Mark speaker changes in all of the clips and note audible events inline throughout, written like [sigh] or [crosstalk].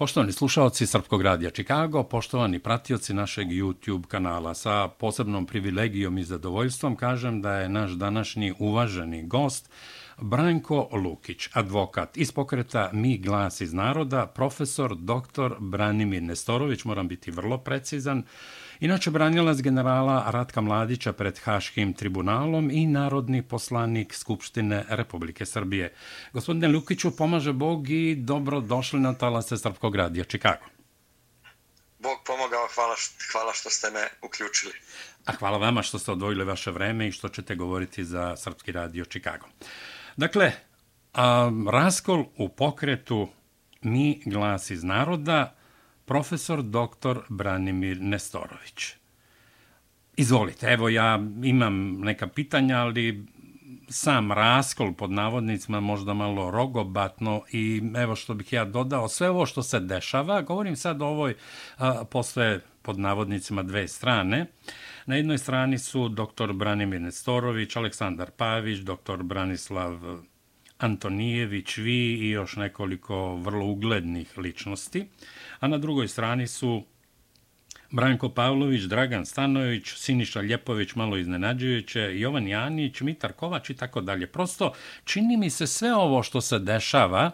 Speaker 1: Poštovani slušalci Srpkog radija Čikago, poštovani pratioci našeg YouTube kanala, sa posebnom privilegijom i zadovoljstvom kažem da je naš današnji uvaženi gost Branko Lukić, advokat iz pokreta Mi glas iz naroda, profesor dr. Branimir Nestorović, moram biti vrlo precizan, Inače, branilac generala Ratka Mladića pred Haškim tribunalom i narodni poslanik Skupštine Republike Srbije. Gospodine Lukiću, pomaže Bog i dobro došli na talase Srpkog radija Čikago.
Speaker 2: Bog pomogao, hvala, hvala što ste me uključili.
Speaker 1: A hvala vama što ste odvojili vaše vreme i što ćete govoriti za Srpski radio Čikago. Dakle, a, raskol u pokretu Mi glas iz naroda profesor dr. Branimir Nestorović. Izvolite, evo ja imam neka pitanja, ali sam raskol pod navodnicima možda malo rogobatno i evo što bih ja dodao, sve ovo što se dešava, govorim sad o ovoj a, posle pod navodnicima dve strane. Na jednoj strani su dr. Branimir Nestorović, Aleksandar Pavić, dr. Branislav Antonijević, vi i još nekoliko vrlo uglednih ličnosti a na drugoj strani su Branko Pavlović, Dragan Stanović, Siniša Ljepović, malo iznenađujuće, Jovan Janić, Mitar Kovač i tako dalje. Prosto čini mi se sve ovo što se dešava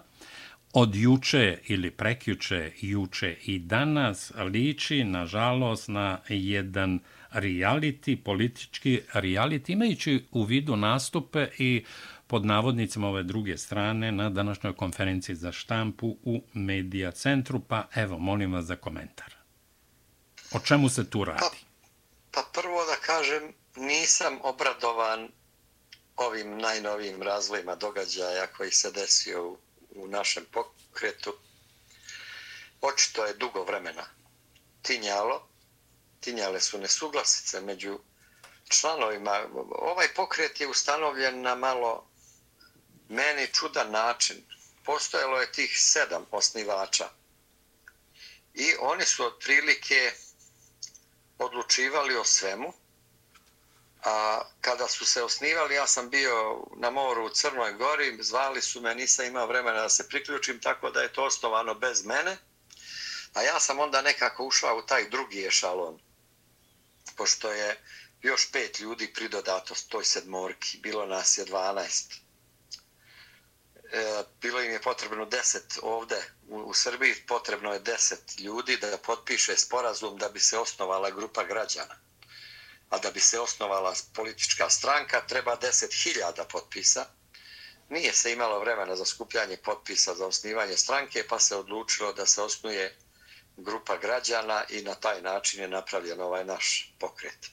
Speaker 1: od juče ili prekjuče, juče i danas liči, nažalost, na jedan reality, politički reality, imajući u vidu nastupe i pod navodnicima ove druge strane na današnjoj konferenciji za štampu u Medija centru, pa evo, molim vas za komentar. O čemu se tu radi?
Speaker 2: Pa, pa prvo da kažem, nisam obradovan ovim najnovijim razvojima događaja koji se desio u, u našem pokretu. Očito je dugo vremena tinjalo, tinjale su nesuglasice među članovima. Ovaj pokret je ustanovljen na malo meni čudan način. Postojalo je tih sedam osnivača i oni su otprilike odlučivali o svemu. A kada su se osnivali, ja sam bio na moru u Crnoj gori, zvali su me, nisam imao vremena da se priključim, tako da je to osnovano bez mene. A ja sam onda nekako ušao u taj drugi ešalon, pošto je još pet ljudi pridodato toj sedmorki, bilo nas je dvanaest. E, bilo im je potrebno deset ovde u, u Srbiji, potrebno je deset ljudi da potpiše sporazum da bi se osnovala grupa građana. A da bi se osnovala politička stranka, treba deset hiljada potpisa. Nije se imalo vremena za skupljanje potpisa za osnivanje stranke, pa se odlučilo da se osnuje grupa građana i na taj način je napravljen ovaj naš pokret.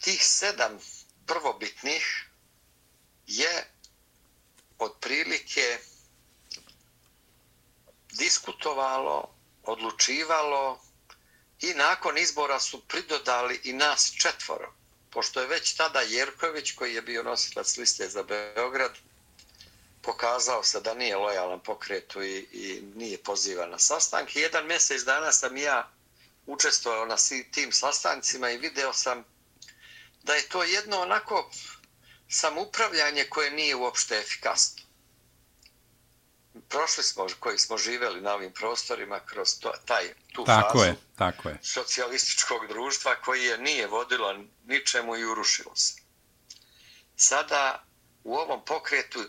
Speaker 2: Tih sedam prvobitnih je otprilike diskutovalo, odlučivalo i nakon izbora su pridodali i nas četvoro. Pošto je već tada Jerković, koji je bio nosilac liste za Beograd, pokazao se da nije lojalan pokretu i, i nije pozivan na sastanke. Jedan mjesec dana sam ja učestvovao na tim sastancima i video sam da je to jedno onako samoupravljanje koje nije uopšte efikasno. Prošli smo, koji smo živeli na ovim prostorima kroz to, taj, tu
Speaker 1: tako
Speaker 2: fazu
Speaker 1: je, tako je.
Speaker 2: socijalističkog društva koji je nije vodilo ničemu i urušilo se. Sada u ovom pokretu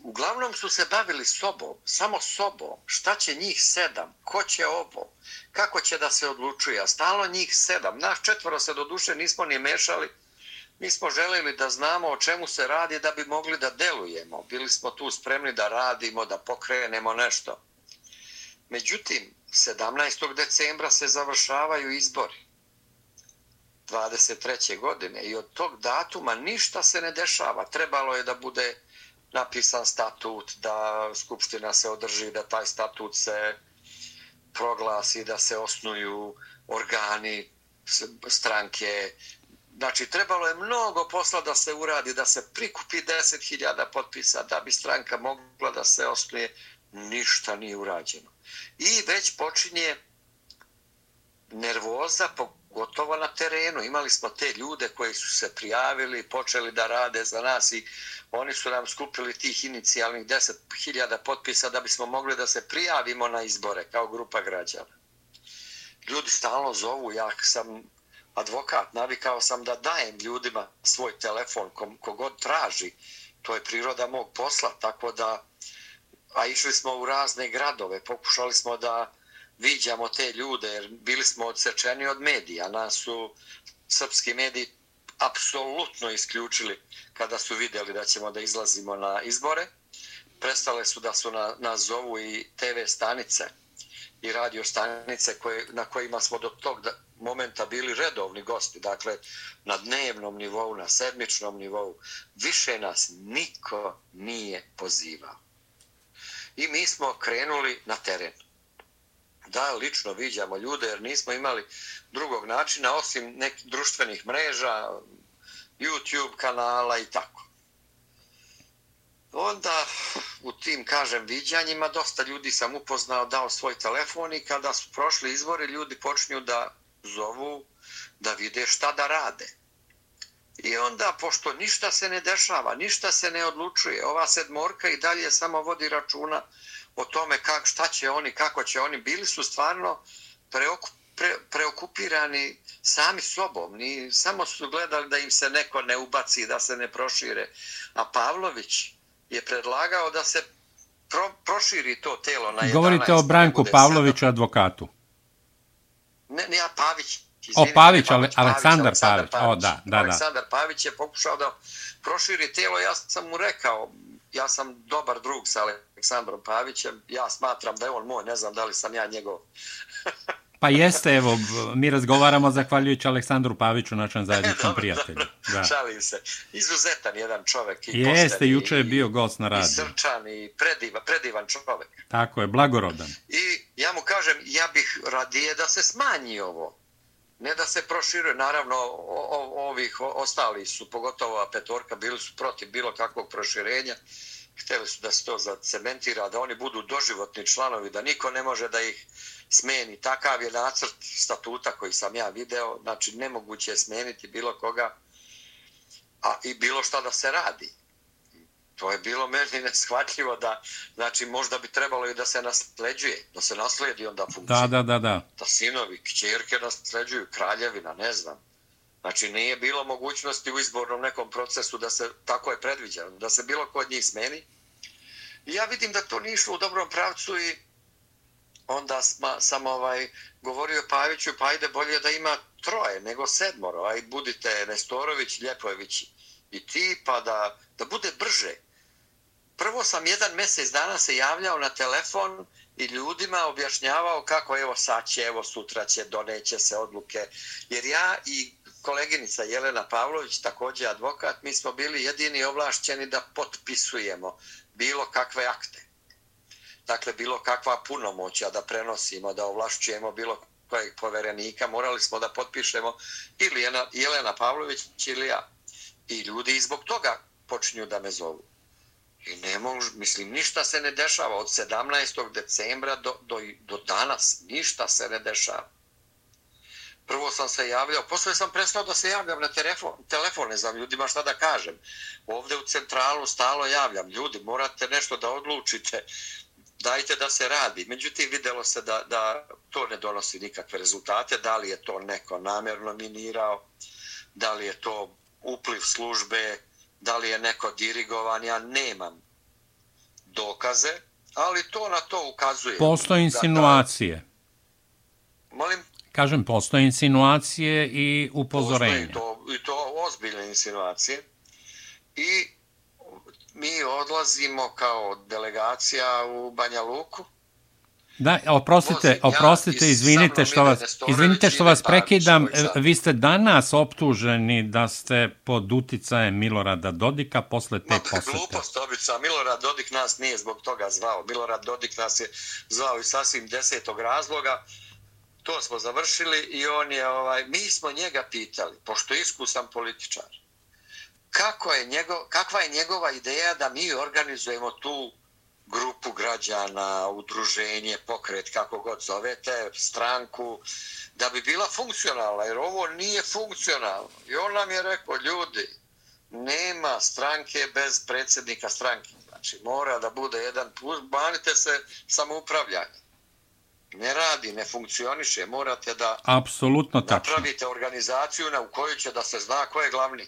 Speaker 2: uglavnom su se bavili sobom, samo sobom, šta će njih sedam, ko će ovo, kako će da se odlučuje, a stalo njih sedam, naš četvoro se do duše nismo ni mešali, mi smo želeli da znamo o čemu se radi da bi mogli da delujemo. Bili smo tu spremni da radimo, da pokrenemo nešto. Međutim, 17. decembra se završavaju izbori. 23. godine i od tog datuma ništa se ne dešava. Trebalo je da bude napisan statut, da Skupština se održi, da taj statut se proglasi, da se osnuju organi stranke, Znači, trebalo je mnogo posla da se uradi, da se prikupi 10.000 potpisa, da bi stranka mogla da se osnuje. Ništa nije urađeno. I već počinje nervoza, pogotovo na terenu. Imali smo te ljude koji su se prijavili, počeli da rade za nas i oni su nam skupili tih inicijalnih 10.000 potpisa da bismo mogli da se prijavimo na izbore kao grupa građana. Ljudi stalno zovu, ja sam advokat, navikao sam da dajem ljudima svoj telefon kogod traži. To je priroda mog posla, tako da a išli smo u razne gradove, pokušali smo da viđamo te ljude, jer bili smo odsečeni od medija. Nas su srpski mediji apsolutno isključili kada su vidjeli da ćemo da izlazimo na izbore. Prestale su da su na, na zovu i TV stanice i radio stanice koje, na kojima smo do tog momenta bili redovni gosti, dakle na dnevnom nivou, na sedmičnom nivou. Više nas niko nije pozivao. I mi smo krenuli na teren da lično viđamo ljude jer nismo imali drugog načina osim nekih društvenih mreža, YouTube kanala i tako. Onda u tim, kažem, viđanjima dosta ljudi sam upoznao, dao svoj telefon i kada su prošli izbori, ljudi počinju da zovu da vide šta da rade. I onda, pošto ništa se ne dešava, ništa se ne odlučuje, ova sedmorka i dalje samo vodi računa o tome kak, šta će oni, kako će oni, bili su stvarno preokup, pre, preokupirani sami sobom. Ni, samo su gledali da im se neko ne ubaci, da se ne prošire. A Pavlović je predlagao da se pro, proširi to telo na 11.
Speaker 1: Govorite o Branku Pavloviću, advokatu.
Speaker 2: Ne, ne, ja Pavić.
Speaker 1: Izvini, o, Pavić, Pavić, Aleksandar Pavić. Pavić. O, da, da, da.
Speaker 2: Aleksandar Pavić je pokušao da proširi telo. Ja sam mu rekao, ja sam dobar drug sa Aleksandrom Pavićem, ja smatram da je on moj, ne znam da li sam ja njegov. [laughs]
Speaker 1: pa jeste, evo, mi razgovaramo zahvaljujući Aleksandru Paviću, našem zajedničkom [laughs] prijatelju.
Speaker 2: Da. Šalim se. Izuzetan jedan čovek.
Speaker 1: I jeste, juče je bio gost na radiju.
Speaker 2: I srčan i predivan, predivan čovek.
Speaker 1: Tako je, blagorodan.
Speaker 2: I ja mu kažem, ja bih radije da se smanji ovo ne da se proširuje, naravno o, o, ovih ostali su, pogotovo petorka, bili su protiv bilo kakvog proširenja, hteli su da se to zacementira, da oni budu doživotni članovi, da niko ne može da ih smeni. Takav je nacrt statuta koji sam ja video, znači nemoguće je smeniti bilo koga, a i bilo šta da se radi to je bilo meni neshvatljivo da, znači možda bi trebalo i da se nasleđuje, da se nasledi onda funkcija.
Speaker 1: Da, da, da, da.
Speaker 2: Da sinovi, kćerke nasleđuju, kraljevina, ne znam. Znači nije bilo mogućnosti u izbornom nekom procesu da se, tako je predviđeno, da se bilo ko od njih smeni. I ja vidim da to nije išlo u dobrom pravcu i onda sma, sam ovaj, govorio Paviću, pa ajde bolje da ima troje nego sedmoro, aj budite Nestorović, Ljepojević i ti, pa da, da bude brže prvo sam jedan mjesec dana se javljao na telefon i ljudima objašnjavao kako evo sad će, evo sutra će, doneće se odluke. Jer ja i koleginica Jelena Pavlović, također advokat, mi smo bili jedini ovlašćeni da potpisujemo bilo kakve akte. Dakle, bilo kakva punomoća da prenosimo, da ovlašćujemo bilo kojeg poverenika, morali smo da potpišemo ili Jelena Pavlović ili ja. I ljudi zbog toga počinju da me zovu. I ne mogu, mislim, ništa se ne dešava od 17. decembra do, do, do danas. Ništa se ne dešava. Prvo sam se javljao, posle sam prestao da se javljam na telefon, telefon, ne znam ljudima šta da kažem. Ovde u centralu stalo javljam, ljudi, morate nešto da odlučite, dajte da se radi. Međutim, videlo se da, da to ne donosi nikakve rezultate, da li je to neko namjerno minirao, da li je to upliv službe, da li je neko dirigovan, ja nemam dokaze, ali to na to ukazuje.
Speaker 1: Postoje insinuacije.
Speaker 2: Da, molim?
Speaker 1: Kažem, postoje insinuacije i upozorenje.
Speaker 2: To, i to ozbiljne insinuacije. I mi odlazimo kao delegacija u Banja Luku,
Speaker 1: Da, oprostite, oprostite, izvinite što vas, izvinite što vas prekidam. Vi ste danas optuženi da ste pod uticajem Milorada Dodika posle te posete.
Speaker 2: Glupost, obica. Milorad Dodik nas nije zbog toga zvao. Milorad Dodik nas je zvao iz sasvim desetog razloga. To smo završili i on je, ovaj, mi smo njega pitali, pošto je iskusan političar, kako je njegov, kakva je njegova ideja da mi organizujemo tu grupu građana, udruženje, pokret, kako god zovete, stranku, da bi bila funkcionalna, jer ovo nije funkcionalno. I on nam je rekao, ljudi, nema stranke bez predsjednika stranke. Znači, mora da bude jedan plus, banite se samoupravljanje. Ne radi, ne funkcioniše, morate da
Speaker 1: Apsolutno
Speaker 2: napravite organizaciju na u kojoj će da se zna ko je glavni.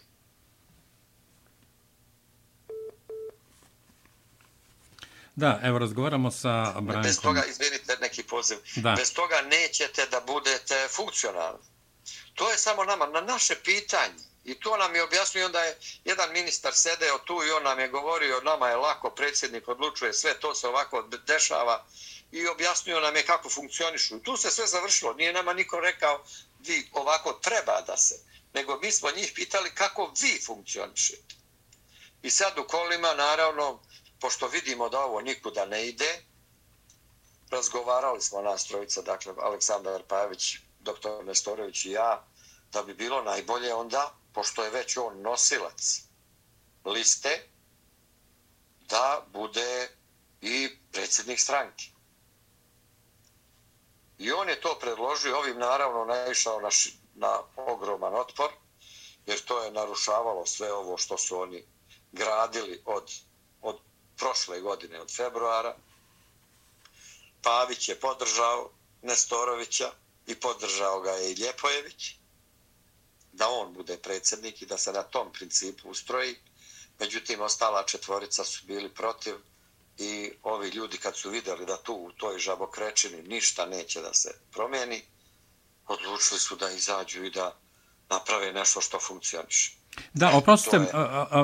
Speaker 1: Da, evo razgovaramo sa Brankom.
Speaker 2: Bez toga, izvinite neki poziv, da. bez toga nećete da budete funkcionalni. To je samo nama, na naše pitanje. I to nam je objasnio, onda je jedan ministar sedeo tu i on nam je govorio, nama je lako, predsjednik odlučuje, sve to se ovako dešava i objasnio nam je kako funkcionišu. Tu se sve završilo, nije nama niko rekao, vi ovako treba da se, nego mi smo njih pitali kako vi funkcionišete. I sad u kolima, naravno, pošto vidimo da ovo nikuda ne ide, razgovarali smo nas trojica, dakle, Aleksandar Pajević, doktor Nestorović i ja, da bi bilo najbolje onda, pošto je već on nosilac liste, da bude i predsjednik stranke. I on je to predložio, ovim naravno naišao na, na ogroman otpor, jer to je narušavalo sve ovo što su oni gradili od, od prošle godine, od februara. Pavić je podržao Nestorovića i podržao ga je i Ljepojević da on bude predsjednik i da se na tom principu ustroji. Međutim, ostala četvorica su bili protiv i ovi ljudi kad su vidjeli da tu u toj žabokrečini ništa neće da se promijeni, odlučili su da izađu i da naprave nešto što funkcioniše.
Speaker 1: Da, oprostite, je...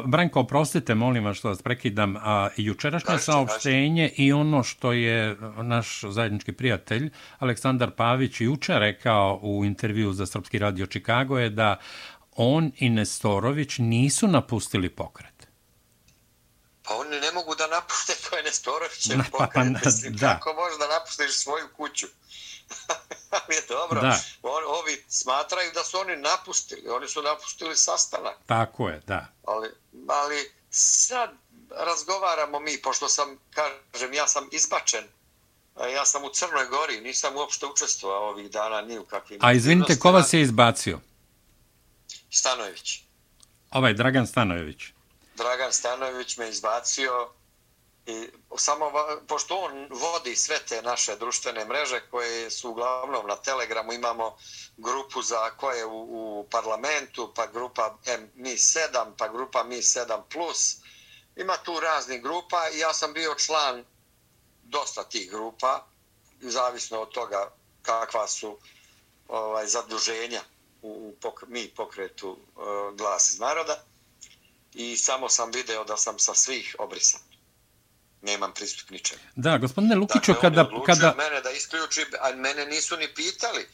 Speaker 1: Branko, oprostite, molim vas što vas prekidam. A, jučerašnje saopštenje i ono što je naš zajednički prijatelj Aleksandar Pavić juče rekao u intervju za Srpski radio Čikago je da on i Nestorović nisu napustili pokret.
Speaker 2: Pa oni ne mogu da napuste, [laughs] to je Nestorović pa, pokret. Pa, pa, da. Kako možeš da napustiš svoju kuću? [laughs] je dobro. Da. On, ovi smatraju da su oni napustili. Oni su napustili sastanak.
Speaker 1: Tako je, da.
Speaker 2: Ali, ali sad razgovaramo mi, pošto sam, kažem, ja sam izbačen. Ja sam u Crnoj Gori, nisam uopšte učestvovao ovih dana ni u kakvim...
Speaker 1: A izvinite, ko vas je izbacio?
Speaker 2: Stanojević.
Speaker 1: Ovaj, Dragan Stanojević.
Speaker 2: Dragan Stanojević me izbacio I samo, pošto on vodi sve te naše društvene mreže koje su uglavnom na Telegramu, imamo grupu za koje u, u parlamentu, pa grupa Mi7, pa grupa Mi7+, plus. ima tu raznih grupa i ja sam bio član dosta tih grupa, zavisno od toga kakva su ovaj zaduženja u, u pok, mi pokretu uh, glas iz naroda i samo sam video da sam sa svih obrisan nemam pristup ničemu.
Speaker 1: Da, gospodine Lukiću, dakle, kada... kada...
Speaker 2: mene da isključi, a mene nisu ni pitali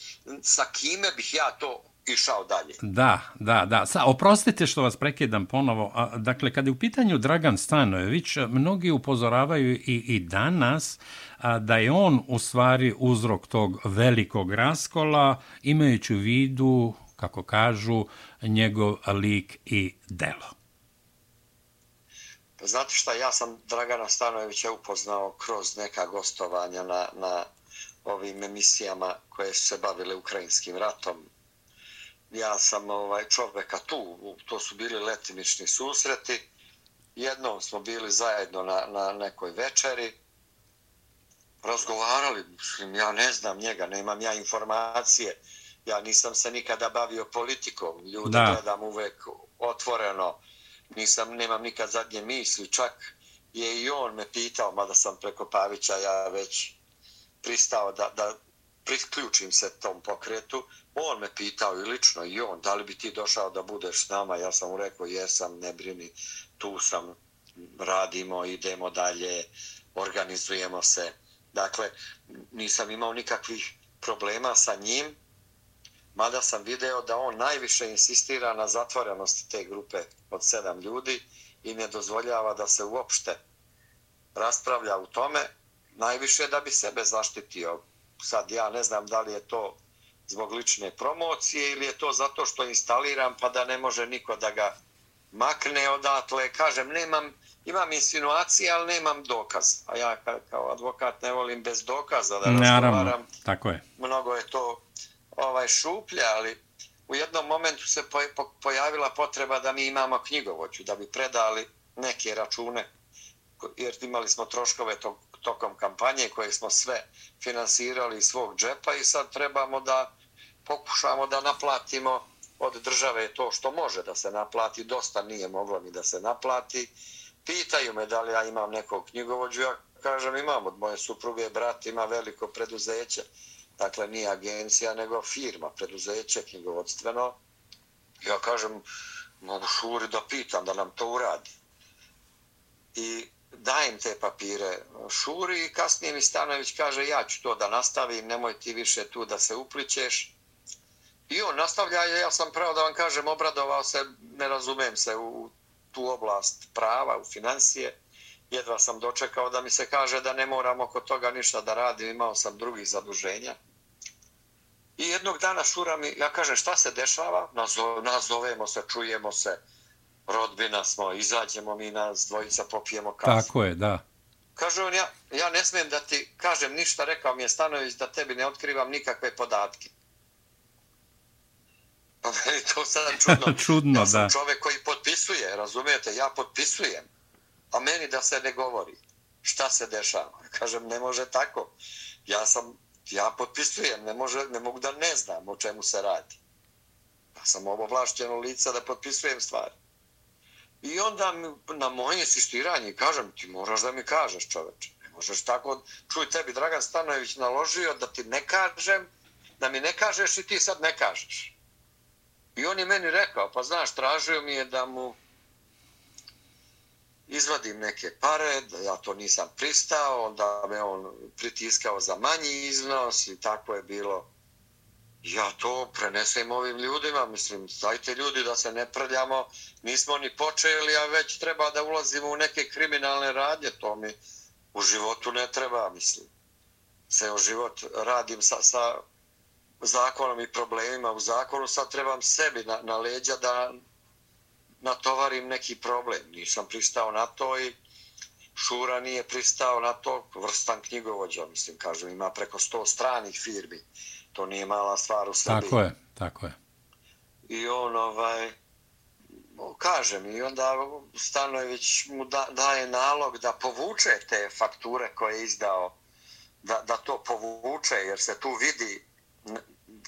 Speaker 2: sa kime bih ja to išao dalje.
Speaker 1: Da, da, da. Sa, oprostite što vas prekidam ponovo. A, dakle, kada je u pitanju Dragan Stanojević, mnogi upozoravaju i, i danas a, da je on u stvari uzrok tog velikog raskola, imajući u vidu, kako kažu, njegov lik i delo.
Speaker 2: Znate šta, ja sam Dragana Stanojevića upoznao kroz neka gostovanja na, na ovim emisijama koje su se bavile ukrajinskim ratom. Ja sam ovaj čoveka tu, to su bili letimični susreti. Jednom smo bili zajedno na, na nekoj večeri. Razgovarali, mislim, ja ne znam njega, nemam ja informacije. Ja nisam se nikada bavio politikom. Ljude da. gledam uvek otvoreno nisam, nemam nikad zadnje misli, čak je i on me pitao, mada sam preko Pavića ja već pristao da, da priključim se tom pokretu, on me pitao i lično i on, da li bi ti došao da budeš s nama, ja sam mu rekao, jesam, ne brini, tu sam, radimo, idemo dalje, organizujemo se. Dakle, nisam imao nikakvih problema sa njim, mada sam video da on najviše insistira na zatvorenosti te grupe od sedam ljudi i ne dozvoljava da se uopšte raspravlja u tome, najviše da bi sebe zaštitio. Sad ja ne znam da li je to zbog lične promocije ili je to zato što instaliram pa da ne može niko da ga makne odatle. Kažem, nemam imam insinuacije, ali nemam dokaz. A ja kao advokat ne volim bez dokaza da
Speaker 1: razgovaram. tako je.
Speaker 2: Mnogo je to ovaj šuplja, ali u jednom momentu se pojavila potreba da mi imamo knjigovoću, da bi predali neke račune, jer imali smo troškove tog, tokom kampanje koje smo sve finansirali iz svog džepa i sad trebamo da pokušamo da naplatimo od države to što može da se naplati, dosta nije moglo ni da se naplati. Pitaju me da li ja imam nekog knjigovođu, ja kažem imam od moje supruge, brat ima veliko preduzeće, dakle nije agencija nego firma, preduzeće knjigovodstveno. Ja kažem, mogu šuri da pitam da nam to uradi. I dajem te papire šuri i kasnije mi Stanović kaže ja ću to da nastavim, nemoj ti više tu da se uplićeš. I on nastavlja, ja sam pravo da vam kažem, obradovao se, ne razumem se u tu oblast prava, u financije. Jedva sam dočekao da mi se kaže da ne moram oko toga ništa da radim, imao sam drugih zaduženja. I jednog dana šura mi, ja kažem šta se dešava, nazovemo se, čujemo se, rodbina smo, izađemo mi nas dvojica, popijemo kafu.
Speaker 1: Tako je, da.
Speaker 2: Kaže on, ja, ja ne smijem da ti kažem ništa, rekao mi je Stanović da tebi ne otkrivam nikakve podatke. Pa meni to sad [laughs] čudno.
Speaker 1: čudno,
Speaker 2: ja sam
Speaker 1: da.
Speaker 2: čovek koji potpisuje, razumijete, ja potpisujem, a meni da se ne govori šta se dešava. Kažem, ne može tako. Ja sam, ja potpisujem, ne, može, ne mogu da ne znam o čemu se radi. Ja sam obovlašćeno lica da potpisujem stvari. I onda mi, na moje insistiranje kažem, ti moraš da mi kažeš čoveče. Ne možeš tako, čuj tebi Dragan Stanojević naložio da ti ne kažem, da mi ne kažeš i ti sad ne kažeš. I on je meni rekao, pa znaš, tražio mi je da mu izvadim neke pare, da ja to nisam pristao, onda me on pritiskao za manji iznos i tako je bilo. Ja to prenesem ovim ljudima, mislim, dajte ljudi da se ne prljamo, nismo ni počeli, a već treba da ulazimo u neke kriminalne radnje, to mi u životu ne treba, mislim. Se o život radim sa, sa zakonom i problemima u zakonu, sad trebam sebi na, na leđa da natovarim neki problem. Nisam pristao na to i Šura nije pristao na to, vrstan knjigovođa, mislim, kažem, ima preko sto stranih firmi. To nije mala stvar u Srbiji.
Speaker 1: Tako je, tako je.
Speaker 2: I on, ovaj, kažem, i onda Stanojević mu da, daje nalog da povuče te fakture koje je izdao, da, da to povuče, jer se tu vidi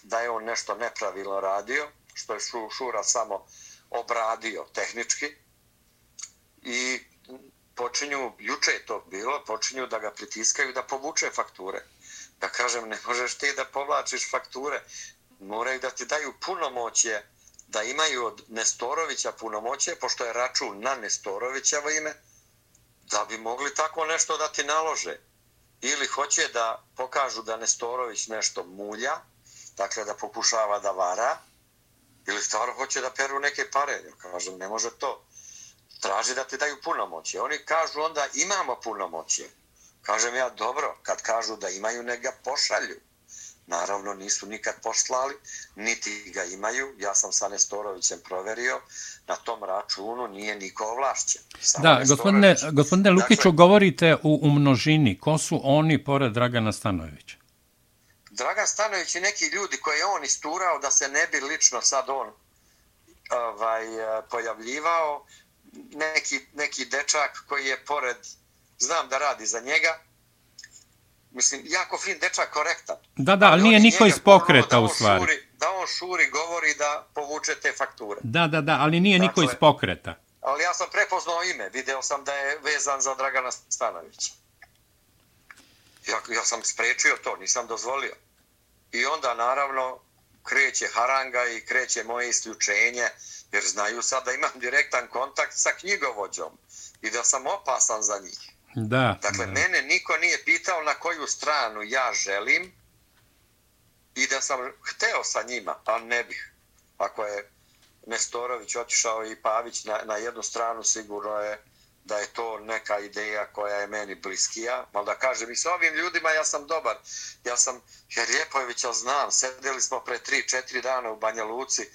Speaker 2: da je on nešto nepravilno radio, što je Šura samo obradio tehnički. I počinju, juče je to bilo, počinju da ga pritiskaju da povuče fakture. Da kažem, ne možeš ti da povlačiš fakture, moraju da ti daju punomoćje, da imaju od Nestorovića punomoćje, pošto je račun na Nestorovićevo ime, da bi mogli tako nešto da ti nalože. Ili hoće da pokažu da Nestorović nešto mulja, dakle da pokušava da vara, ili stvarno hoće da peru neke pare. Ja kažem, ne može to. Traži da ti daju punomoće. Oni kažu onda imamo punomoće. Kažem ja, dobro, kad kažu da imaju, ne ga pošalju. Naravno, nisu nikad poslali, niti ga imaju. Ja sam sa Nestorovićem proverio, na tom računu nije niko ovlašćen.
Speaker 1: Samo da, gospodine, gospodine Lukiću, dakle, govorite u, u množini. Ko su oni pored Dragana Stanojevića?
Speaker 2: Dragan Stanović i neki ljudi koje je on isturao da se ne bi lično sad on ovaj, pojavljivao, neki, neki dečak koji je pored, znam da radi za njega, mislim, jako fin dečak, korektan.
Speaker 1: Da, da, ali nije niko iz pokreta u stvari.
Speaker 2: Šuri, da on šuri govori da povuče te fakture.
Speaker 1: Da, da, da, ali nije dakle, niko iz pokreta.
Speaker 2: Ali ja sam prepoznao ime, video sam da je vezan za Dragana Stanovića. Ja, ja sam sprečio to, nisam dozvolio. I onda naravno kreće haranga i kreće moje isključenje, jer znaju sad da imam direktan kontakt sa knjigovođom i da sam opasan za njih.
Speaker 1: Da.
Speaker 2: Dakle,
Speaker 1: da.
Speaker 2: mene niko nije pitao na koju stranu ja želim i da sam hteo sa njima, a ne bih. Ako je Nestorović otišao i Pavić na, na jednu stranu, sigurno je da je to neka ideja koja je meni bliskija. malo da kažem, i s ovim ljudima ja sam dobar. Ja sam, jer Ljepojevića znam, sedeli smo pre 3-4 dana u Banja Luci,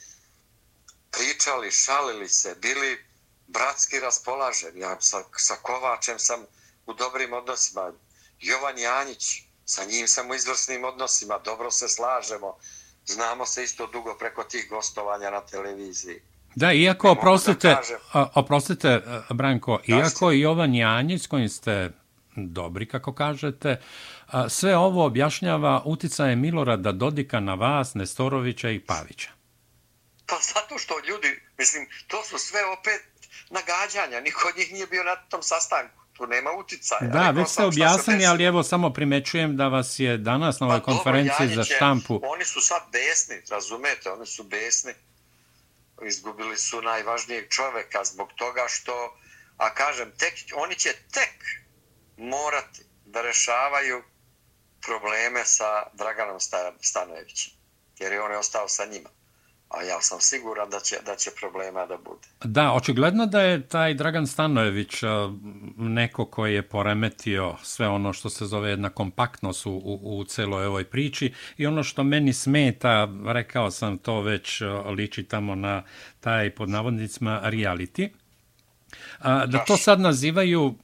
Speaker 2: pričali, šalili se, bili bratski raspolažen. Ja sa, sa Kovačem sam u dobrim odnosima. Jovan Janjić, sa njim sam u izvrsnim odnosima. Dobro se slažemo. Znamo se isto dugo preko tih gostovanja na televiziji.
Speaker 1: Da, iako, oprostite, oprostite, Branko, iako i Jovan Janjić, kojim ste dobri, kako kažete, sve ovo objašnjava uticaje Milorada Dodika na vas, Nestorovića i Pavića.
Speaker 2: Pa zato što ljudi, mislim, to su sve opet nagađanja, niko od njih nije bio na tom sastanku. Tu nema uticaja.
Speaker 1: Da, već ste objasnili, ali evo samo primećujem da vas je danas na ovoj pa, konferenciji dobro, za štampu...
Speaker 2: Oni su sad besni, razumete, oni su besni. Izgubili su najvažnijeg čoveka zbog toga što, a kažem, tek, oni će tek morati da rešavaju probleme sa Draganom Stanojevićem, jer je on je ostao sa njima a ja sam siguran da će, da će problema da bude.
Speaker 1: Da, očigledno da je taj Dragan Stanojević neko koji je poremetio sve ono što se zove jedna kompaktnost u, u, u celoj ovoj priči i ono što meni smeta, rekao sam to već liči tamo na taj pod navodnicima reality, da to sad nazivaju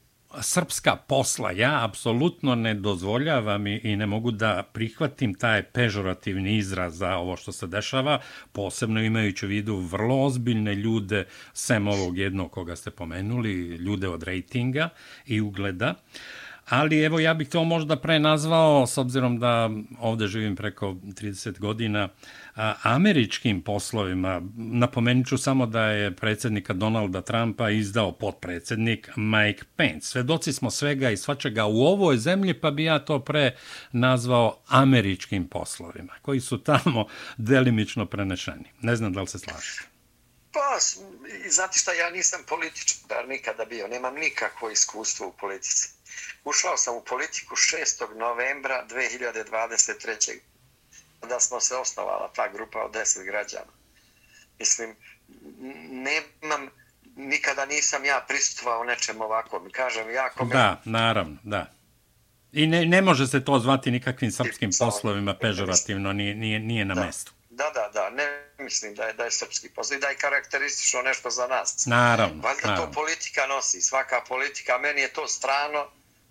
Speaker 1: srpska posla. Ja apsolutno ne dozvoljavam i ne mogu da prihvatim taj pežorativni izraz za ovo što se dešava, posebno imajući u vidu vrlo ozbiljne ljude, sem ovog jednog koga ste pomenuli, ljude od rejtinga i ugleda. Ali evo ja bih to možda pre nazvao, s obzirom da ovde živim preko 30 godina, američkim poslovima. Napomenut ću samo da je predsjednika Donalda Trumpa izdao potpredsjednik Mike Pence. Svedoci smo svega i svačega u ovoj zemlji, pa bi ja to pre nazvao američkim poslovima, koji su tamo [laughs] delimično prenešeni. Ne znam da li se slažete.
Speaker 2: Pa, znate šta, ja nisam političar nikada bio, nemam nikakvo iskustvo u politici. Ušao sam u politiku 6. novembra 2023 da smo se osnovala ta grupa od deset građana. Mislim, nemam, nikada nisam ja prisustvao nečem ovako. Mi kažem, ja kome...
Speaker 1: Da, naravno, da. I ne, ne može se to zvati nikakvim srpskim poslovima pežorativno, nije, nije, nije na
Speaker 2: da.
Speaker 1: mestu.
Speaker 2: Da, da, da, ne mislim da je, da je srpski posao i da je karakteristično nešto za nas.
Speaker 1: Naravno,
Speaker 2: Valjda
Speaker 1: naravno.
Speaker 2: to politika nosi, svaka politika, meni je to strano,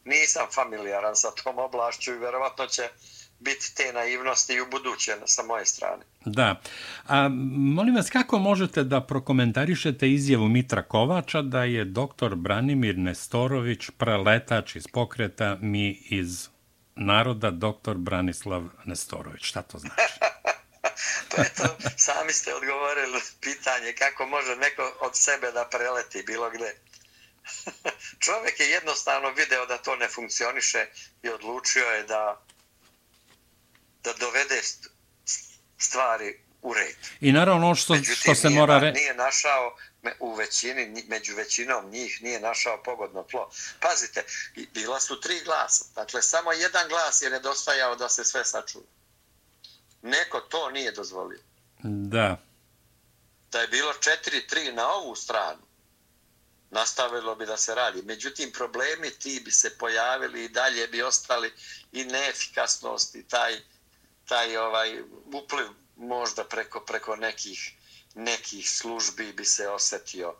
Speaker 2: nisam familijaran sa tom oblašću i verovatno će biti te naivnosti i u buduće sa moje strane.
Speaker 1: Da. A, molim vas, kako možete da prokomentarišete izjavu Mitra Kovača da je doktor Branimir Nestorović preletač iz pokreta mi iz naroda doktor Branislav Nestorović? Šta to znači? [laughs] [laughs]
Speaker 2: pa eto, sami ste odgovorili pitanje kako može neko od sebe da preleti bilo gde. [laughs] Čovjek je jednostavno video da to ne funkcioniše i odlučio je da da dovede stvari u red.
Speaker 1: I naravno ono što, Međutim, što se nije, mora...
Speaker 2: Nije našao u većini, među većinom njih nije našao pogodno tlo. Pazite, bila su tri glasa. Dakle, samo jedan glas je nedostajao da se sve sačuva. Neko to nije dozvolio.
Speaker 1: Da.
Speaker 2: Da je bilo četiri, tri na ovu stranu, nastavilo bi da se radi. Međutim, problemi ti bi se pojavili i dalje bi ostali i neefikasnost i taj taj ovaj upliv možda preko preko nekih nekih službi bi se osetio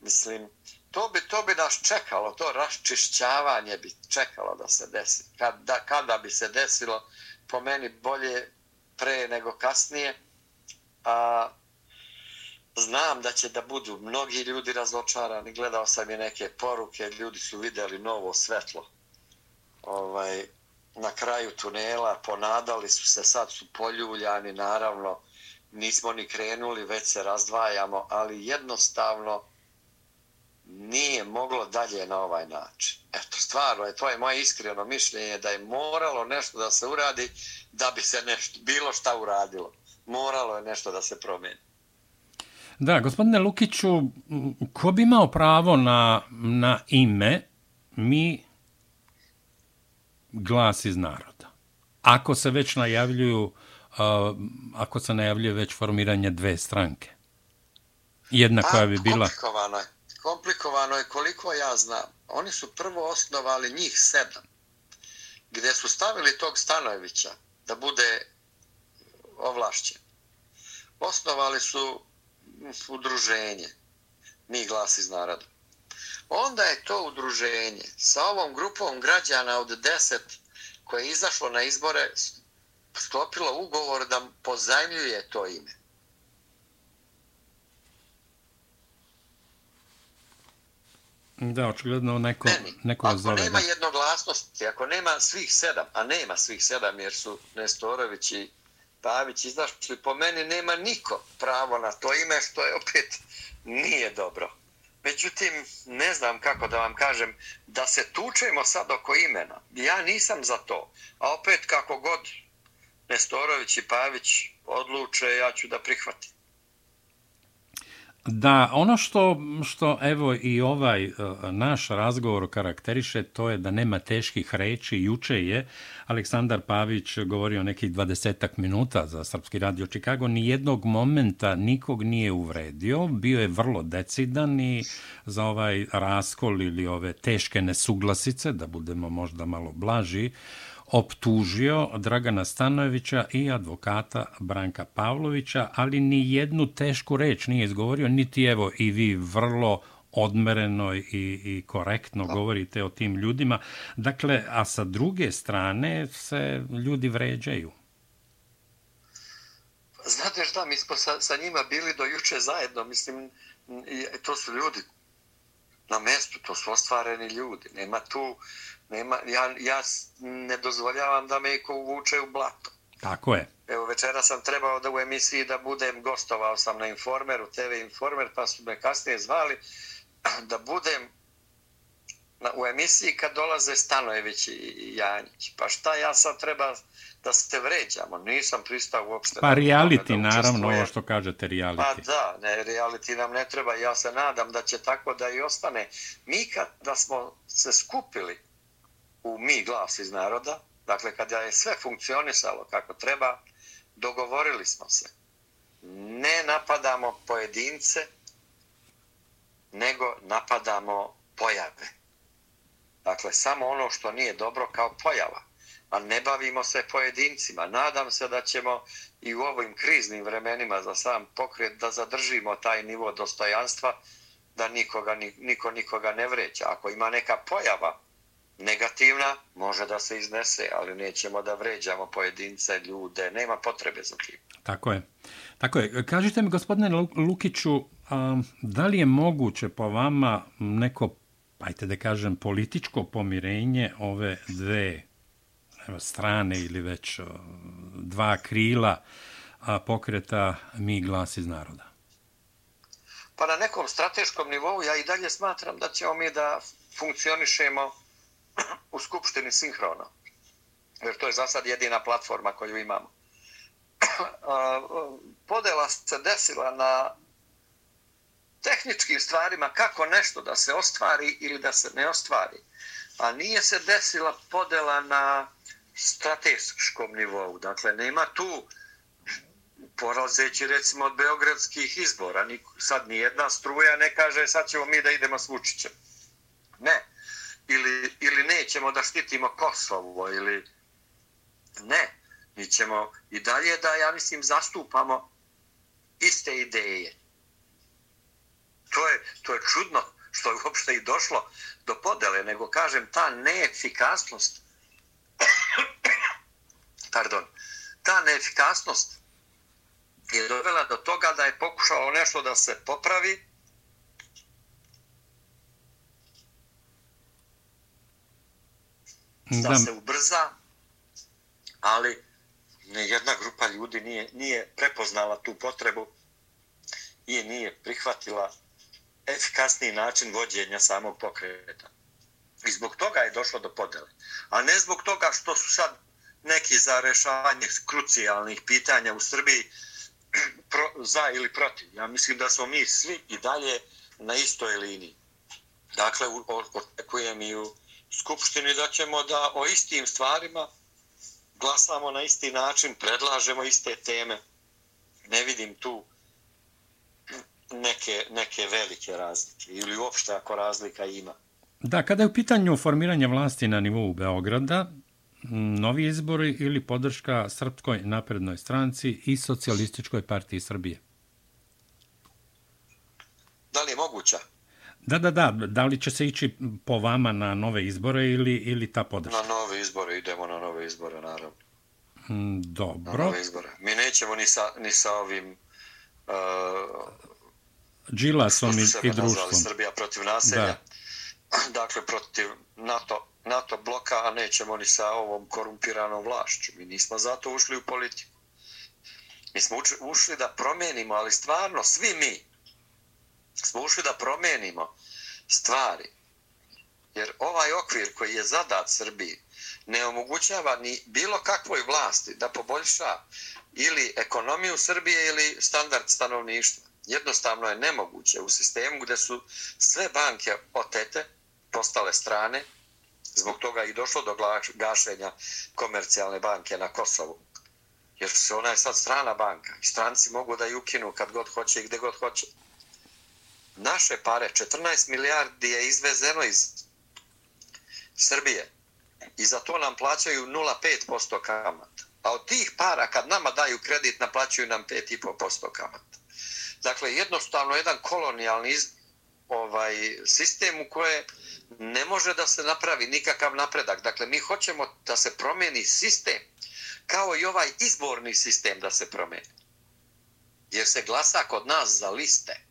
Speaker 2: mislim to bi to bi nas čekalo to raščišćavanje bi čekalo da se desi kad da kada bi se desilo po meni bolje pre nego kasnije a znam da će da budu mnogi ljudi razočarani. Gledao sam i neke poruke ljudi su videli novo svetlo ovaj na kraju tunela, ponadali su se, sad su poljuljani, naravno, nismo ni krenuli, već se razdvajamo, ali jednostavno nije moglo dalje na ovaj način. Eto, stvarno, to je moje iskreno mišljenje da je moralo nešto da se uradi da bi se nešto, bilo šta uradilo. Moralo je nešto da se promeni.
Speaker 1: Da, gospodine Lukiću, ko bi imao pravo na, na ime, mi glas iz naroda. Ako se već najavljuju, uh, ako se najavljuje već formiranje dve stranke. Jedna pa, koja bi bila...
Speaker 2: Komplikovano je. Komplikovano je koliko ja znam. Oni su prvo osnovali njih sedam, gdje su stavili tog Stanojevića da bude ovlašćen. Osnovali su udruženje. Mi glas iz naroda. Onda je to udruženje sa ovom grupom građana od deset koje je izašlo na izbore sklopilo ugovor da pozajmljuje to ime.
Speaker 1: Da, očigledno neko, Meni, neko
Speaker 2: ako
Speaker 1: zove.
Speaker 2: Ako nema da. jednoglasnosti, ako nema svih sedam, a nema svih sedam jer su Nestorović i Pavić izašli, po meni nema niko pravo na to ime što je opet nije dobro. Međutim, ne znam kako da vam kažem, da se tučemo sad oko imena. Ja nisam za to. A opet kako god Nestorović i Pavić odluče, ja ću da prihvatim.
Speaker 1: Da, ono što, što evo i ovaj e, naš razgovor karakteriše, to je da nema teških reči. Juče je Aleksandar Pavić govorio nekih dvadesetak minuta za Srpski radio Čikago. Nijednog momenta nikog nije uvredio. Bio je vrlo decidan i za ovaj raskol ili ove teške nesuglasice, da budemo možda malo blaži, optužio Dragana Stanojevića i advokata Branka Pavlovića, ali ni jednu tešku reč nije izgovorio, niti evo i vi vrlo odmereno i, i korektno govorite o tim ljudima. Dakle, a sa druge strane se ljudi vređaju.
Speaker 2: Znate šta, mi smo sa, sa njima bili do juče zajedno, mislim, to su ljudi na mestu, to su ostvareni ljudi. Nema tu, nema, ja, ja ne dozvoljavam da me iko uvuče u blato.
Speaker 1: Tako je.
Speaker 2: Evo, večera sam trebao da u emisiji da budem, gostovao sam na Informeru, TV Informer, pa su me kasnije zvali [clears throat] da budem na, u emisiji kad dolaze Stanojević i Janjić. Pa šta ja sad treba da se vređamo? Nisam pristao uopšte.
Speaker 1: Pa reality, naravno, ovo što kažete, reality.
Speaker 2: Pa da, ne, reality nam ne treba. Ja se nadam da će tako da i ostane. Mi kada smo se skupili u mi glas iz naroda, dakle kada je sve funkcionisalo kako treba, dogovorili smo se. Ne napadamo pojedince, nego napadamo pojave. Dakle, samo ono što nije dobro kao pojava. A ne bavimo se pojedincima. Nadam se da ćemo i u ovim kriznim vremenima za sam pokret da zadržimo taj nivo dostojanstva da nikoga, niko nikoga ne vreća. Ako ima neka pojava negativna, može da se iznese, ali nećemo da vređamo pojedince, ljude, nema potrebe za tim.
Speaker 1: Tako je. Tako je. Kažite mi, gospodine Lukiću, da li je moguće po vama neko, ajte da kažem, političko pomirenje ove dve strane ili već dva krila pokreta mi glas iz naroda?
Speaker 2: Pa na nekom strateškom nivou ja i dalje smatram da ćemo mi da funkcionišemo u Skupštini sinhrono. Jer to je za sad jedina platforma koju imamo. [clears throat] Podela se desila na tehničkim stvarima kako nešto da se ostvari ili da se ne ostvari. A nije se desila podela na strateškom nivou. Dakle, nema tu porazeći recimo od beogradskih izbora. Sad ni jedna struja ne kaže sad ćemo mi da idemo s Vučićem. Ne ili, ili nećemo da štitimo Kosovo ili ne, mi ćemo i dalje da, ja mislim, zastupamo iste ideje. To je, to je čudno što je uopšte i došlo do podele, nego kažem, ta neefikasnost [coughs] pardon, ta neefikasnost je dovela do toga da je pokušalo nešto da se popravi, da, da se ubrza, ali jedna grupa ljudi nije, nije prepoznala tu potrebu i nije prihvatila efikasniji način vođenja samog pokreta. I zbog toga je došlo do podele. A ne zbog toga što su sad neki za rešavanje krucijalnih pitanja u Srbiji [clears throat] pro, za ili protiv. Ja mislim da smo mi svi i dalje na istoj liniji. Dakle, očekujem i u skupštini da ćemo da o istim stvarima glasamo na isti način, predlažemo iste teme. Ne vidim tu neke, neke velike razlike ili uopšte ako razlika ima.
Speaker 1: Da, kada je u pitanju formiranja vlasti na nivou Beograda, novi izbori ili podrška Srpskoj naprednoj stranci i socijalističkoj partiji Srbije?
Speaker 2: Da li je moguća.
Speaker 1: Da, da, da. Da li će se ići po vama na nove izbore ili, ili ta podrška?
Speaker 2: Na nove izbore, idemo na nove izbore, naravno.
Speaker 1: Mm, dobro.
Speaker 2: Na nove izbore. Mi nećemo ni sa, ni sa ovim... Uh,
Speaker 1: Džilasom i, i društvom.
Speaker 2: Srbija protiv naselja. Da. [clears throat] Dakle, protiv NATO, NATO bloka, a nećemo ni sa ovom korumpiranom vlašću. Mi nismo zato ušli u politiku. Mi smo ušli da promenimo, ali stvarno, svi mi, smo ušli da promenimo stvari. Jer ovaj okvir koji je zadat Srbiji ne omogućava ni bilo kakvoj vlasti da poboljša ili ekonomiju Srbije ili standard stanovništva. Jednostavno je nemoguće u sistemu gdje su sve banke otete, postale strane, zbog toga i došlo do gašenja komercijalne banke na Kosovu. Jer se ona je sad strana banka i stranci mogu da ju ukinu kad god hoće i gde god hoće naše pare, 14 milijardi je izvezeno iz Srbije i za to nam plaćaju 0,5% kamata. A od tih para, kad nama daju kredit, naplaćuju nam 5,5% kamata. Dakle, jednostavno jedan kolonijalni iz, ovaj, sistem u koje ne može da se napravi nikakav napredak. Dakle, mi hoćemo da se promeni sistem kao i ovaj izborni sistem da se promeni. Jer se glasa kod nas za liste.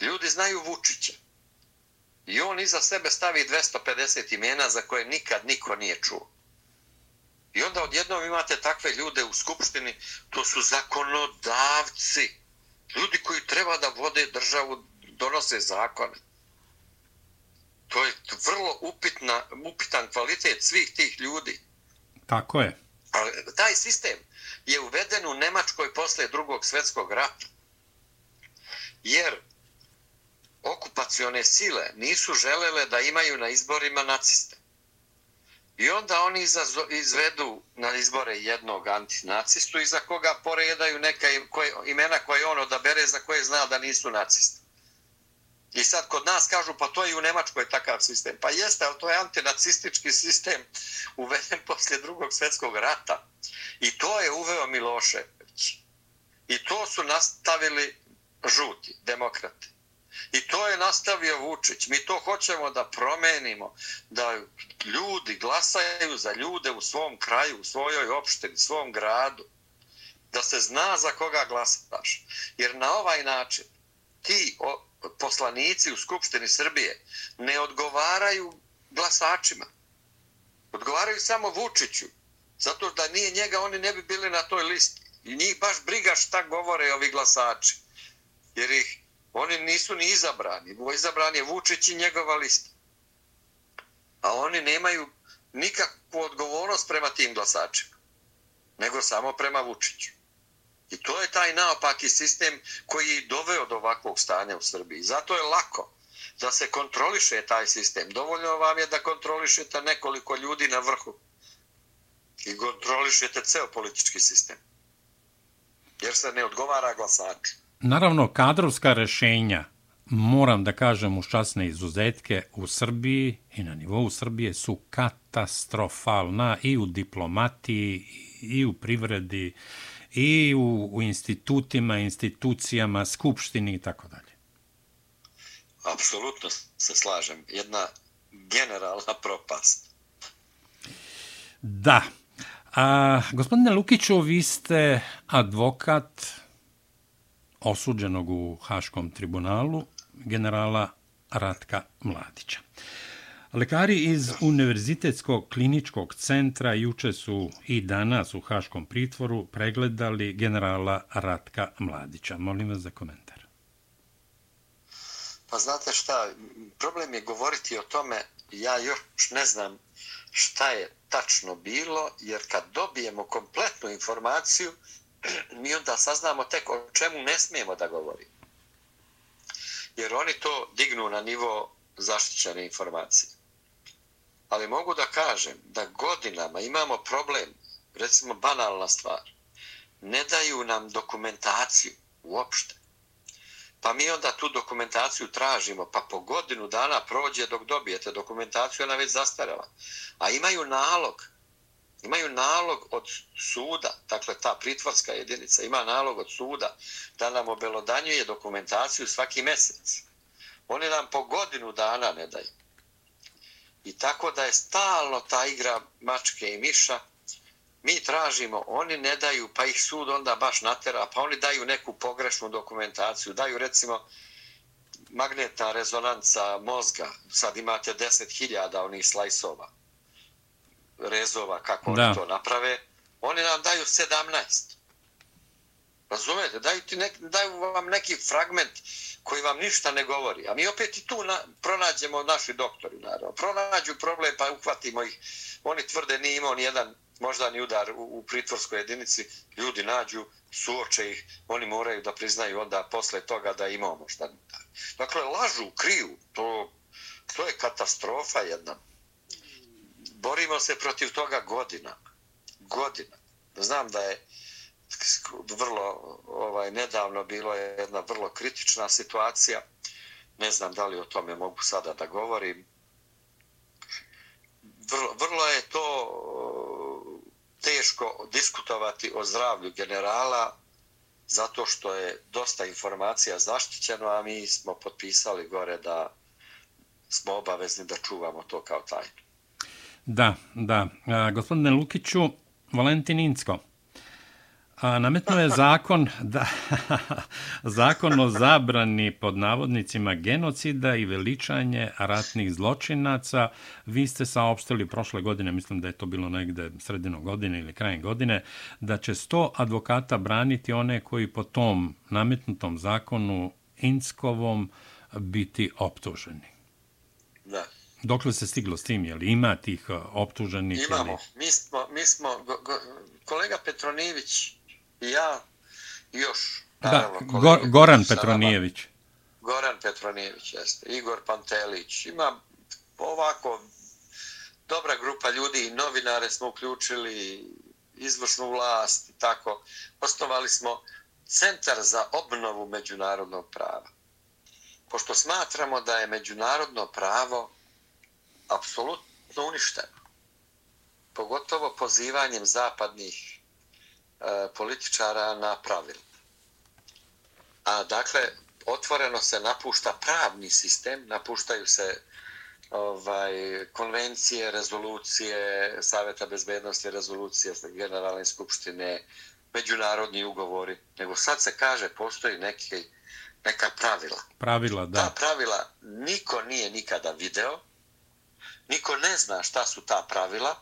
Speaker 2: Ljudi znaju Vučića. I on iza sebe stavi 250 imena za koje nikad niko nije čuo. I onda odjednom imate takve ljude u skupštini, to su zakonodavci. Ljudi koji treba da vode državu, donose zakone. To je vrlo upitna, upitan kvalitet svih tih ljudi.
Speaker 1: Tako je.
Speaker 2: Ali taj sistem je uveden u Nemačkoj posle drugog svetskog rata. Jer okupacione sile nisu želele da imaju na izborima naciste. I onda oni izvedu na izbore jednog antinacistu iza koga poredaju neka koje, imena koje on odabere za koje zna da nisu nacisti. I sad kod nas kažu pa to je u Nemačkoj takav sistem. Pa jeste, ali to je antinacistički sistem uveden [laughs] poslije drugog svjetskog rata. I to je uveo Milošević. I to su nastavili žuti, demokrati. I to je nastavio Vučić. Mi to hoćemo da promenimo, da ljudi glasaju za ljude u svom kraju, u svojoj opštini, u svom gradu. Da se zna za koga glasaš. Jer na ovaj način ti poslanici u Skupštini Srbije ne odgovaraju glasačima. Odgovaraju samo Vučiću. Zato da nije njega, oni ne bi bili na toj listi. I njih baš briga šta govore ovi glasači. Jer ih Oni nisu ni izabrani. Izabran je Vučić i njegova lista. A oni nemaju nikakvu odgovornost prema tim glasačima. Nego samo prema Vučiću. I to je taj naopaki sistem koji je doveo do ovakvog stanja u Srbiji. Zato je lako da se kontroliše taj sistem. Dovoljno vam je da kontrolišete nekoliko ljudi na vrhu i kontrolišete ceo politički sistem. Jer se ne odgovara glasaču.
Speaker 1: Naravno, kadrovska rešenja, moram da kažem u časne izuzetke, u Srbiji i na nivou Srbije su katastrofalna i u diplomatiji, i u privredi, i u, u institutima, institucijama, skupštini i tako dalje.
Speaker 2: Apsolutno se slažem. Jedna generalna propast.
Speaker 1: Da. A, gospodine Lukiću, vi ste advokat, osuđenog u Haškom tribunalu, generala Ratka Mladića. Lekari iz Univerzitetskog kliničkog centra juče su i danas u Haškom pritvoru pregledali generala Ratka Mladića. Molim vas za komentar.
Speaker 2: Pa znate šta, problem je govoriti o tome, ja još ne znam šta je tačno bilo, jer kad dobijemo kompletnu informaciju, mi onda saznamo tek o čemu ne smijemo da govorimo. Jer oni to dignu na nivo zaštićene informacije. Ali mogu da kažem da godinama imamo problem, recimo banalna stvar, ne daju nam dokumentaciju uopšte. Pa mi onda tu dokumentaciju tražimo, pa po godinu dana prođe dok dobijete dokumentaciju, ona već zastarala. A imaju nalog imaju nalog od suda, dakle ta pritvorska jedinica ima nalog od suda da nam obelodanjuje dokumentaciju svaki mjesec. Oni nam po godinu dana ne daju. I tako da je stalno ta igra mačke i miša. Mi tražimo, oni ne daju, pa ih sud onda baš natera, pa oni daju neku pogrešnu dokumentaciju. Daju recimo magnetna rezonanca mozga. Sad imate 10.000 onih slajsova, rezova, kako da. oni to naprave. Oni nam daju 17. Razumete? Daju, ti nek, daju vam neki fragment koji vam ništa ne govori. A mi opet i tu na, pronađemo naši doktori, naravno. Pronađu problem pa uhvatimo ih. Oni tvrde nije imao ni jedan moždani udar u, u pritvorskoj jedinici. Ljudi nađu, suoče ih. Oni moraju da priznaju onda posle toga da imamo udar. Dakle, lažu, kriju. To, to je katastrofa jedna. Borimo se protiv toga godina. Godina. Znam da je vrlo ovaj nedavno bilo je jedna vrlo kritična situacija. Ne znam da li o tome mogu sada da govorim. Vrlo, vrlo je to eh, teško diskutovati o zdravlju generala zato što je dosta informacija zaštićeno, a mi smo potpisali gore da smo obavezni da čuvamo to kao tajnu.
Speaker 1: Da, da. A, gospodine Lukiću, Valentin Incko, A, nametno je zakon da [laughs] zakon o zabrani pod navodnicima genocida i veličanje ratnih zločinaca. Vi ste saopštili prošle godine, mislim da je to bilo negde sredinom godine ili krajem godine, da će 100 advokata braniti one koji po tom nametnutom zakonu Inskovom biti optuženi.
Speaker 2: Da.
Speaker 1: Dokle se stiglo s tim? Je li ima tih optuženih?
Speaker 2: Imamo. Ili... Mi smo, mi smo go, go, kolega Petronijević i ja i još.
Speaker 1: Naravno, da, Go, Goran Petronijević.
Speaker 2: Goran Petronijević, jeste. Igor Pantelić. Ima ovako dobra grupa ljudi i novinare smo uključili, izvršnu vlast i tako. Osnovali smo Centar za obnovu međunarodnog prava. Pošto smatramo da je međunarodno pravo apsolutno uništeno. Pogotovo pozivanjem zapadnih E, političara na pravil. A dakle, otvoreno se napušta pravni sistem, napuštaju se ovaj konvencije, rezolucije Saveta bezbednosti, rezolucije Generalne skupštine, međunarodni ugovori, nego sad se kaže postoji neki, neka pravila.
Speaker 1: Pravila, da.
Speaker 2: Ta pravila niko nije nikada video, niko ne zna šta su ta pravila,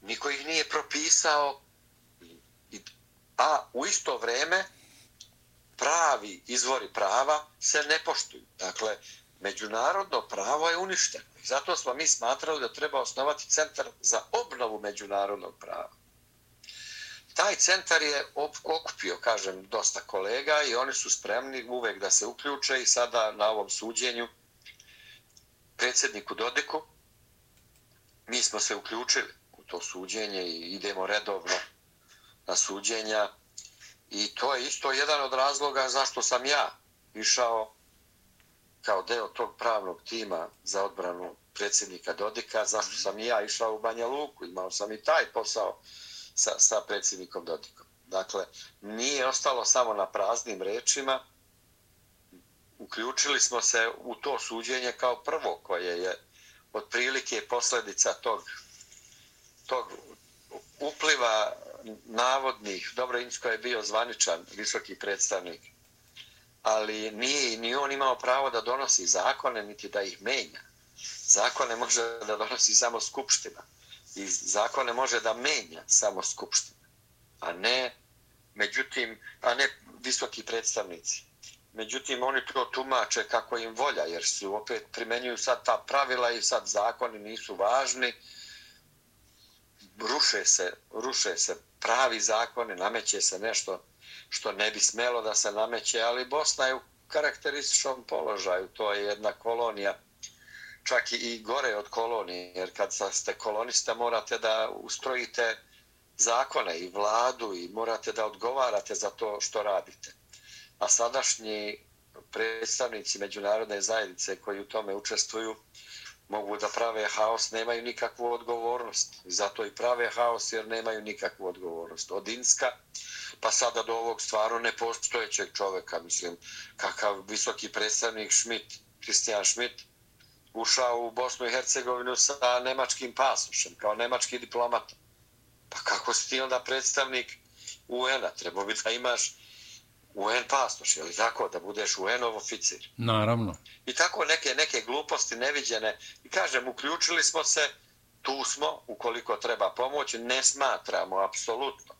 Speaker 2: niko ih nije propisao, a u isto vrijeme pravi izvori prava se ne poštuju. Dakle, međunarodno pravo je uništeno. I zato smo mi smatrali da treba osnovati centar za obnovu međunarodnog prava. Taj centar je okupio, kažem, dosta kolega i oni su spremni uvek da se uključe i sada na ovom suđenju predsjedniku Dodiku mi smo se uključili u to suđenje i idemo redovno na suđenja. I to je isto jedan od razloga zašto sam ja išao kao deo tog pravnog tima za odbranu predsjednika Dodika, zašto sam i ja išao u Banja Luku, imao sam i taj posao sa, sa predsjednikom Dodikom. Dakle, nije ostalo samo na praznim rečima, uključili smo se u to suđenje kao prvo koje je otprilike posljedica tog, tog upliva navodnih, dobro, Insko je bio zvaničan visoki predstavnik, ali nije ni on imao pravo da donosi zakone, niti da ih menja. Zakone može da donosi samo Skupština. I zakone može da menja samo Skupština. A ne, međutim, a ne visoki predstavnici. Međutim, oni to tumače kako im volja, jer se opet primenjuju sad ta pravila i sad zakoni nisu važni. Ruše se, ruše se pravi zakoni, nameće se nešto što ne bi smelo da se nameće, ali Bosna je u karakterističnom položaju, to je jedna kolonija, čak i gore od kolonije, jer kad ste kolonista morate da ustrojite zakone i vladu i morate da odgovarate za to što radite. A sadašnji predstavnici međunarodne zajednice koji u tome učestvuju mogu da prave haos, nemaju nikakvu odgovornost. Zato i prave haos jer nemaju nikakvu odgovornost. Od Inska pa sada do ovog stvarno nepostojećeg čoveka, mislim, kakav visoki predstavnik Schmidt, Kristijan Schmidt, ušao u Bosnu i Hercegovinu sa nemačkim pasošem, kao nemački diplomat. Pa kako si ti onda predstavnik UN-a? Trebao bi da imaš UN pasoš, je li tako, da budeš UN-ov oficir?
Speaker 1: Naravno.
Speaker 2: I tako neke, neke gluposti neviđene. I kažem, uključili smo se, tu smo, ukoliko treba pomoć, ne smatramo, apsolutno,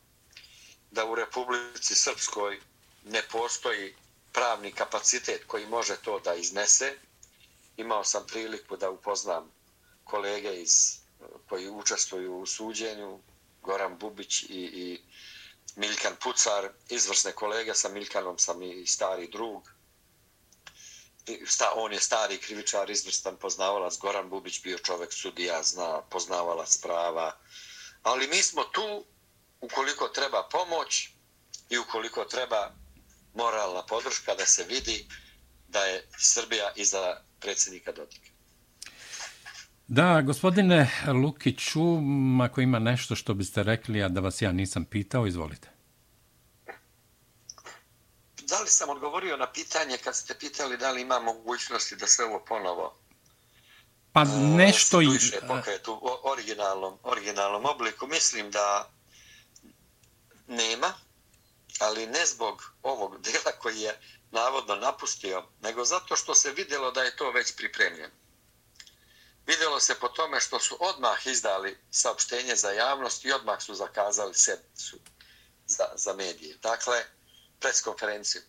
Speaker 2: da u Republici Srpskoj ne postoji pravni kapacitet koji može to da iznese. Imao sam priliku da upoznam kolege iz, koji učestvuju u suđenju, Goran Bubić i, i Milkan Pucar, izvrsne kolege, sa Milkanom sam i stari drug. Sta, on je stari krivičar, izvrstan poznavalac, Goran Bubić bio čovek sudija, zna, poznavalac prava. Ali mi smo tu ukoliko treba pomoć i ukoliko treba moralna podrška da se vidi da je Srbija iza predsjednika Dodika.
Speaker 1: Da, gospodine Lukiću, ako ima nešto što biste rekli, a da vas ja nisam pitao, izvolite.
Speaker 2: Da li sam odgovorio na pitanje kad ste pitali da li ima mogućnosti da sve ovo ponovo
Speaker 1: Pa nešto i...
Speaker 2: Pokretu, u originalnom, originalnom obliku. Mislim da nema, ali ne zbog ovog dela koji je navodno napustio, nego zato što se vidjelo da je to već pripremljeno. Vidjelo se po tome što su odmah izdali saopštenje za javnost i odmah su zakazali sedmicu za, za medije. Dakle, preskonferenciju.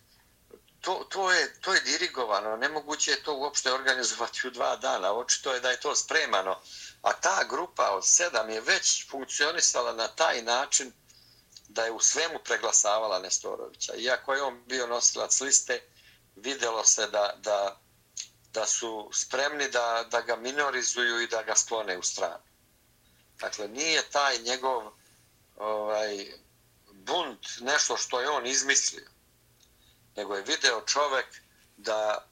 Speaker 2: To, to, je, to je dirigovano, nemoguće je to uopšte organizovati u dva dana. Očito je da je to spremano. A ta grupa od sedam je već funkcionisala na taj način da je u svemu preglasavala Nestorovića. Iako je on bio nosilac liste, videlo se da, da, da su spremni da, da ga minorizuju i da ga sklone u stranu. Dakle, nije taj njegov ovaj, bunt nešto što je on izmislio, nego je video čovek da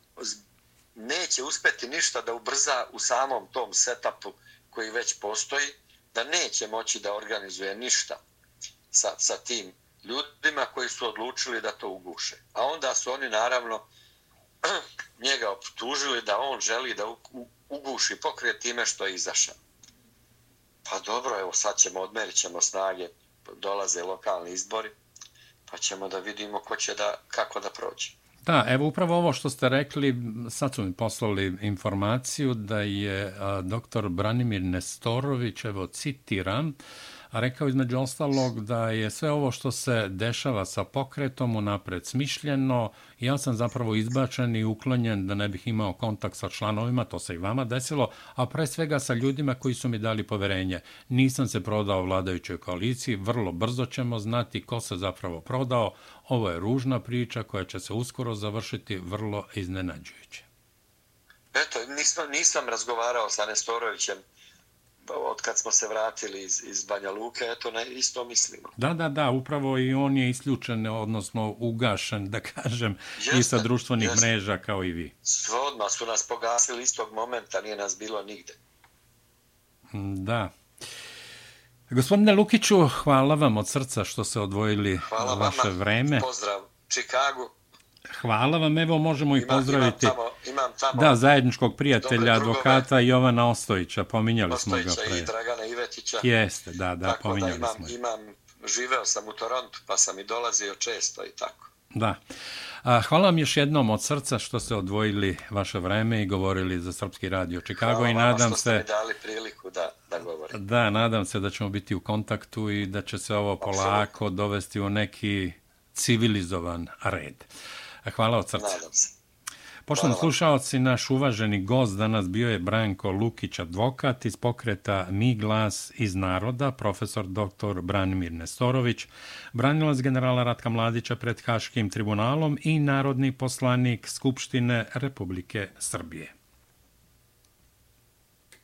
Speaker 2: neće uspeti ništa da ubrza u samom tom setupu koji već postoji, da neće moći da organizuje ništa sa, sa tim ljudima koji su odlučili da to uguše. A onda su oni naravno [clears throat] njega optužili da on želi da uguši pokret time što je izašao. Pa dobro, evo sad ćemo, odmerit ćemo snage, dolaze lokalni izbori, pa ćemo da vidimo ko će da, kako da prođe.
Speaker 1: Da, evo upravo ovo što ste rekli, sad su mi poslali informaciju da je a, doktor Branimir Nestorović, evo citiram, rekao između ostalog da je sve ovo što se dešava sa pokretom unapred smišljeno, ja sam zapravo izbačen i uklonjen da ne bih imao kontakt sa članovima, to se i vama desilo, a pre svega sa ljudima koji su mi dali poverenje. Nisam se prodao vladajućoj koaliciji, vrlo brzo ćemo znati ko se zapravo prodao. Ovo je ružna priča koja će se uskoro završiti vrlo iznenađujuće.
Speaker 2: Eto, nisam, nisam razgovarao sa Nestorovićem od kad smo se vratili iz, iz Banja Luke, eto, na isto mislimo.
Speaker 1: Da, da, da, upravo i on je isključen, odnosno ugašen, da kažem, jeste, i sa društvenih jeste. mreža kao i vi.
Speaker 2: Sve odmah su nas pogasili istog momenta, nije nas bilo nigde.
Speaker 1: Da. Gospodine Lukiću, hvala vam od srca što ste odvojili hvala vaše vama. vreme.
Speaker 2: Pozdrav Čikagu.
Speaker 1: Hvala vam, evo možemo i pozdraviti.
Speaker 2: Imam tamo, imam tamo
Speaker 1: da, zajedničkog prijatelja, advokata Jovana Ostojića, pominjali
Speaker 2: Ostojića
Speaker 1: smo ga pre.
Speaker 2: i Dragana Ivetića.
Speaker 1: Jeste, da, da,
Speaker 2: tako
Speaker 1: pominjali
Speaker 2: da imam,
Speaker 1: smo.
Speaker 2: Imam, živeo sam u Torontu, pa sam i dolazio često i tako.
Speaker 1: Da. A, hvala vam još jednom od srca što ste odvojili vaše vreme i govorili za Srpski radio
Speaker 2: hvala
Speaker 1: i nadam
Speaker 2: se... Hvala što
Speaker 1: ste
Speaker 2: mi dali priliku da, da govorim.
Speaker 1: Da, nadam se da ćemo biti u kontaktu i da će se ovo polako Absolutno. dovesti u neki civilizovan red. Hvala od srca.
Speaker 2: Nadam se.
Speaker 1: Poštovni slušalci, naš uvaženi gost danas bio je Branko Lukić, advokat iz pokreta Mi glas iz naroda, profesor dr. Branimir Nestorović, branilac generala Ratka Mladića pred Haškim tribunalom i narodni poslanik Skupštine Republike Srbije.